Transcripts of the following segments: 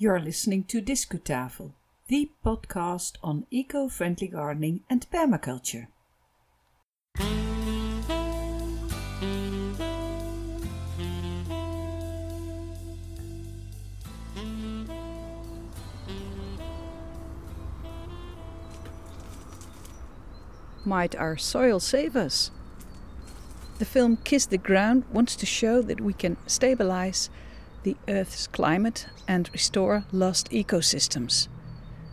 You're listening to Discutafel, the podcast on eco friendly gardening and permaculture. Might our soil save us? The film Kiss the Ground wants to show that we can stabilize the Earth's climate and restore lost ecosystems,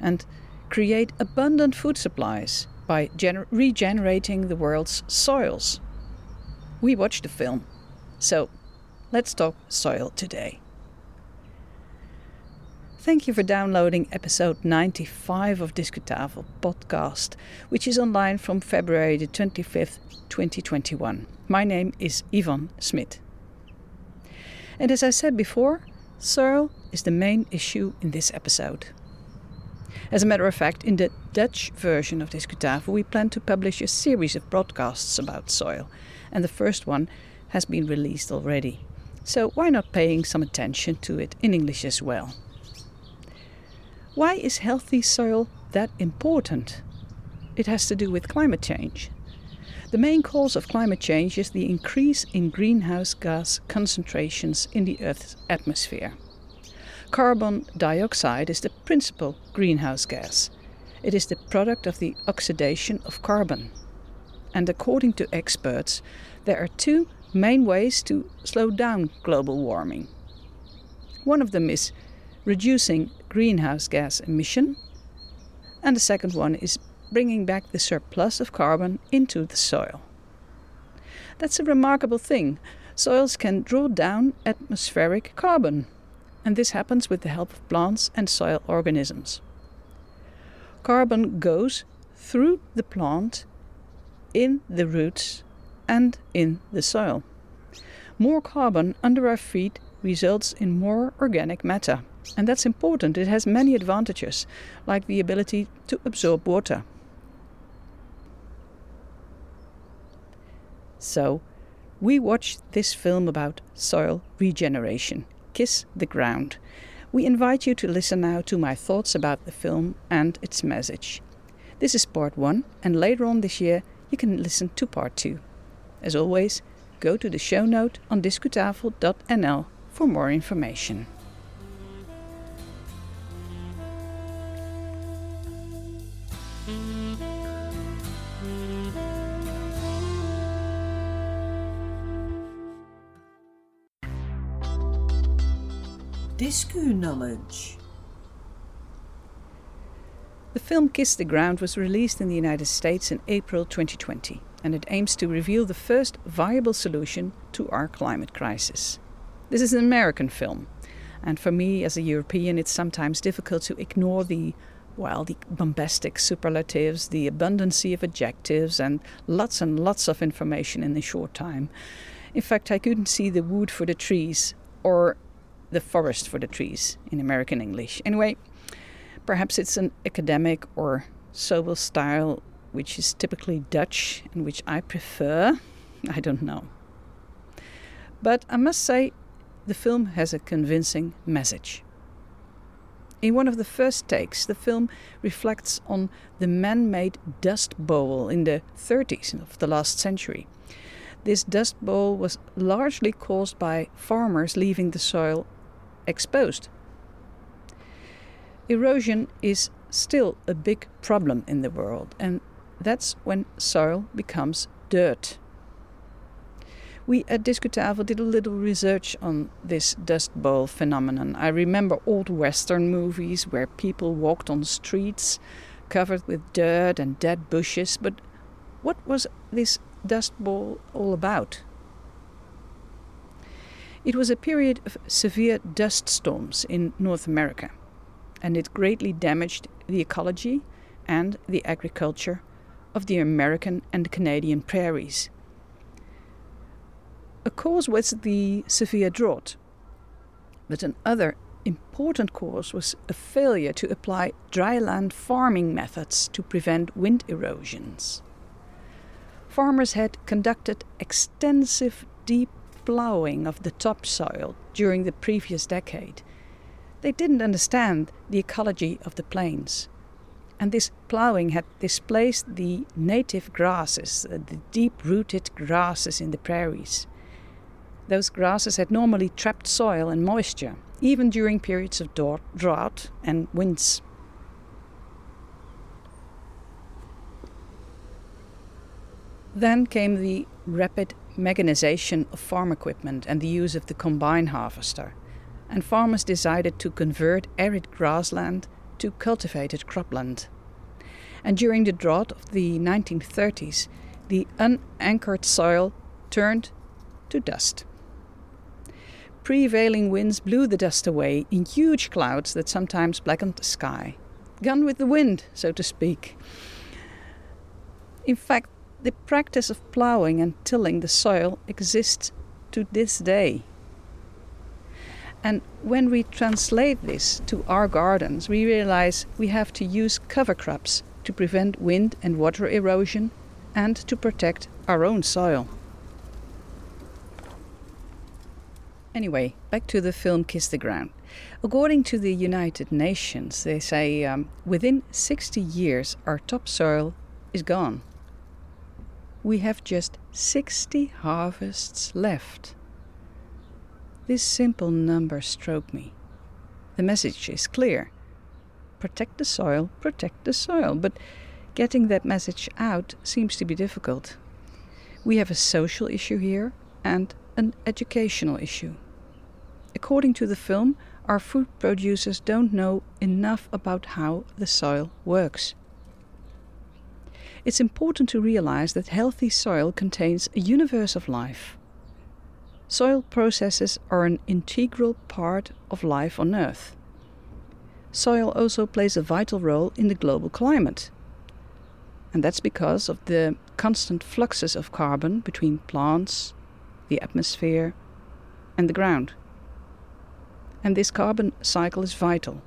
and create abundant food supplies by gener- regenerating the world's soils. We watched the film, so let's talk soil today. Thank you for downloading episode 95 of Discutafel podcast, which is online from February the 25th, 2021. My name is Yvonne Smit. And as I said before, soil is the main issue in this episode. As a matter of fact, in the Dutch version of this Discutafel, we plan to publish a series of broadcasts about soil, and the first one has been released already. So why not paying some attention to it in English as well? Why is healthy soil that important? It has to do with climate change. The main cause of climate change is the increase in greenhouse gas concentrations in the Earth's atmosphere. Carbon dioxide is the principal greenhouse gas. It is the product of the oxidation of carbon. And according to experts, there are two main ways to slow down global warming. One of them is reducing greenhouse gas emission, and the second one is bringing back the surplus of carbon into the soil. That's a remarkable thing. Soils can draw down atmospheric carbon, and this happens with the help of plants and soil organisms. Carbon goes through the plant, in the roots, and in the soil. More carbon under our feet results in more organic matter. And that's important. It has many advantages, like the ability to absorb water. So, we watched this film about soil regeneration, Kiss the Ground. We invite you to listen now to my thoughts about the film and its message. This is part one, and later on this year you can listen to part two. As always, go to the show note on discutafel.nl for more information. Discu Knowledge. The film Kiss the Ground was released in the United States in April 2020 and it aims to reveal the first viable solution to our climate crisis. This is an American film, and for me as a European, it's sometimes difficult to ignore the well, the bombastic superlatives, the abundancy of adjectives, and lots and lots of information in a short time. In fact, I couldn't see the wood for the trees, or the forest for the trees in American English. Anyway, perhaps it's an academic or Sobel style which is typically Dutch and which I prefer. I don't know. But I must say, the film has a convincing message. In one of the first takes, the film reflects on the man made dust bowl in the 30s of the last century. This dust bowl was largely caused by farmers leaving the soil exposed. Erosion is still a big problem in the world, and that's when soil becomes dirt. We at Discutafel did a little research on this dust bowl phenomenon. I remember old Western movies where people walked on streets covered with dirt and dead bushes, but what was this dust bowl all about? It was a period of severe dust storms in North America, and it greatly damaged the ecology and the agriculture of the American and Canadian prairies. A cause was the severe drought, but another important cause was a failure to apply dryland farming methods to prevent wind erosions. Farmers had conducted extensive deep plowing of the topsoil during the previous decade. they didn't understand the ecology of the plains. And this ploughing had displaced the native grasses, uh, the deep rooted grasses in the prairies. Those grasses had normally trapped soil and moisture, even during periods of drought and winds. Then came the rapid mechanization of farm equipment and the use of the combine harvester, and farmers decided to convert arid grassland to cultivated cropland. And during the drought of the 1930s, the unanchored soil turned to dust. Prevailing winds blew the dust away in huge clouds that sometimes blackened the sky. Gone with the wind, so to speak. In fact, the practice of ploughing and tilling the soil exists to this day. And when we translate this to our gardens, we realize we have to use cover crops to prevent wind and water erosion and to protect our own soil. Anyway, back to the film Kiss the Ground. According to the United Nations, they say um, within 60 years our topsoil is gone we have just 60 harvests left. This simple number struck me. The message is clear protect the soil, protect the soil, but getting that message out seems to be difficult. We have a social issue here and an educational issue. According to the film, our food producers don't know enough about how the soil works. It's important to realize that healthy soil contains a universe of life. Soil processes are an integral part of life on Earth. Soil also plays a vital role in the global climate. And that's because of the constant fluxes of carbon between plants, the atmosphere, and the ground. And this carbon cycle is vital.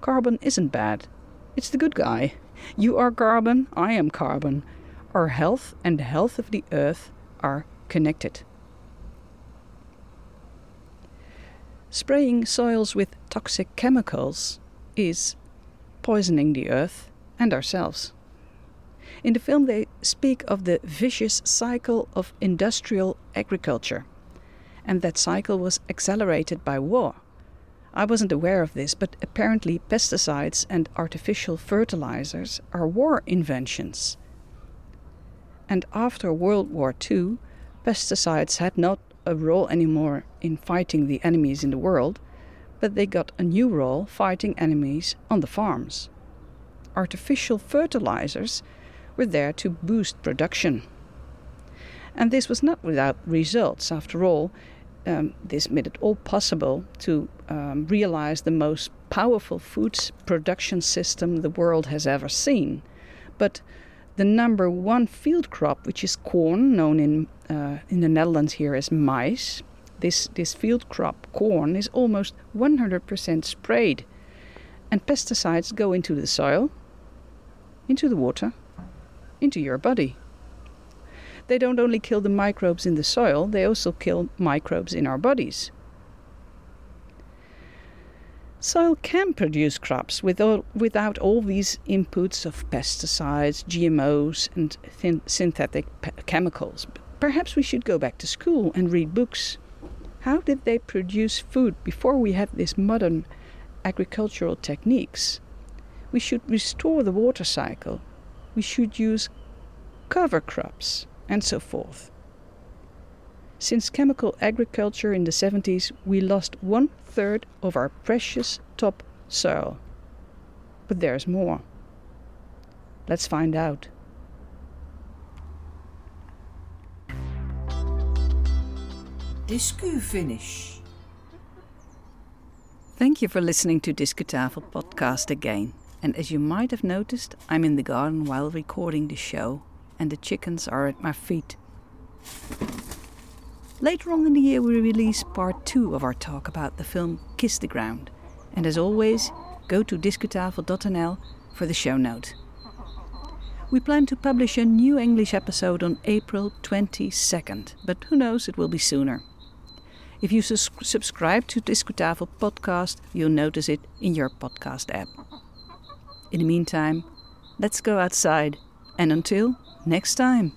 Carbon isn't bad, it's the good guy. You are carbon, I am carbon. Our health and the health of the earth are connected. Spraying soils with toxic chemicals is poisoning the earth and ourselves. In the film, they speak of the vicious cycle of industrial agriculture, and that cycle was accelerated by war. I wasn't aware of this, but apparently pesticides and artificial fertilizers are war inventions. And after World War II, pesticides had not a role anymore in fighting the enemies in the world, but they got a new role fighting enemies on the farms. Artificial fertilizers were there to boost production. And this was not without results. After all, um, this made it all possible to um, realize the most powerful food production system the world has ever seen. But the number one field crop, which is corn, known in uh, in the Netherlands here as maize, this this field crop corn is almost 100% sprayed, and pesticides go into the soil, into the water, into your body they don't only kill the microbes in the soil, they also kill microbes in our bodies. Soil can produce crops without, without all these inputs of pesticides, GMOs, and thin, synthetic chemicals. Perhaps we should go back to school and read books. How did they produce food before we had these modern agricultural techniques? We should restore the water cycle. We should use cover crops and so forth. Since chemical agriculture in the 70s, we lost one third of our precious top soil. But there's more. Let's find out. Discu finish. Thank you for listening to Discutafel podcast again. And as you might have noticed, I'm in the garden while recording the show and the chickens are at my feet. Later on in the year, we release part two of our talk about the film Kiss the Ground. And as always, go to discutafel.nl for the show note. We plan to publish a new English episode on April 22nd, but who knows, it will be sooner. If you sus- subscribe to Discutafel podcast, you'll notice it in your podcast app. In the meantime, let's go outside and until next time.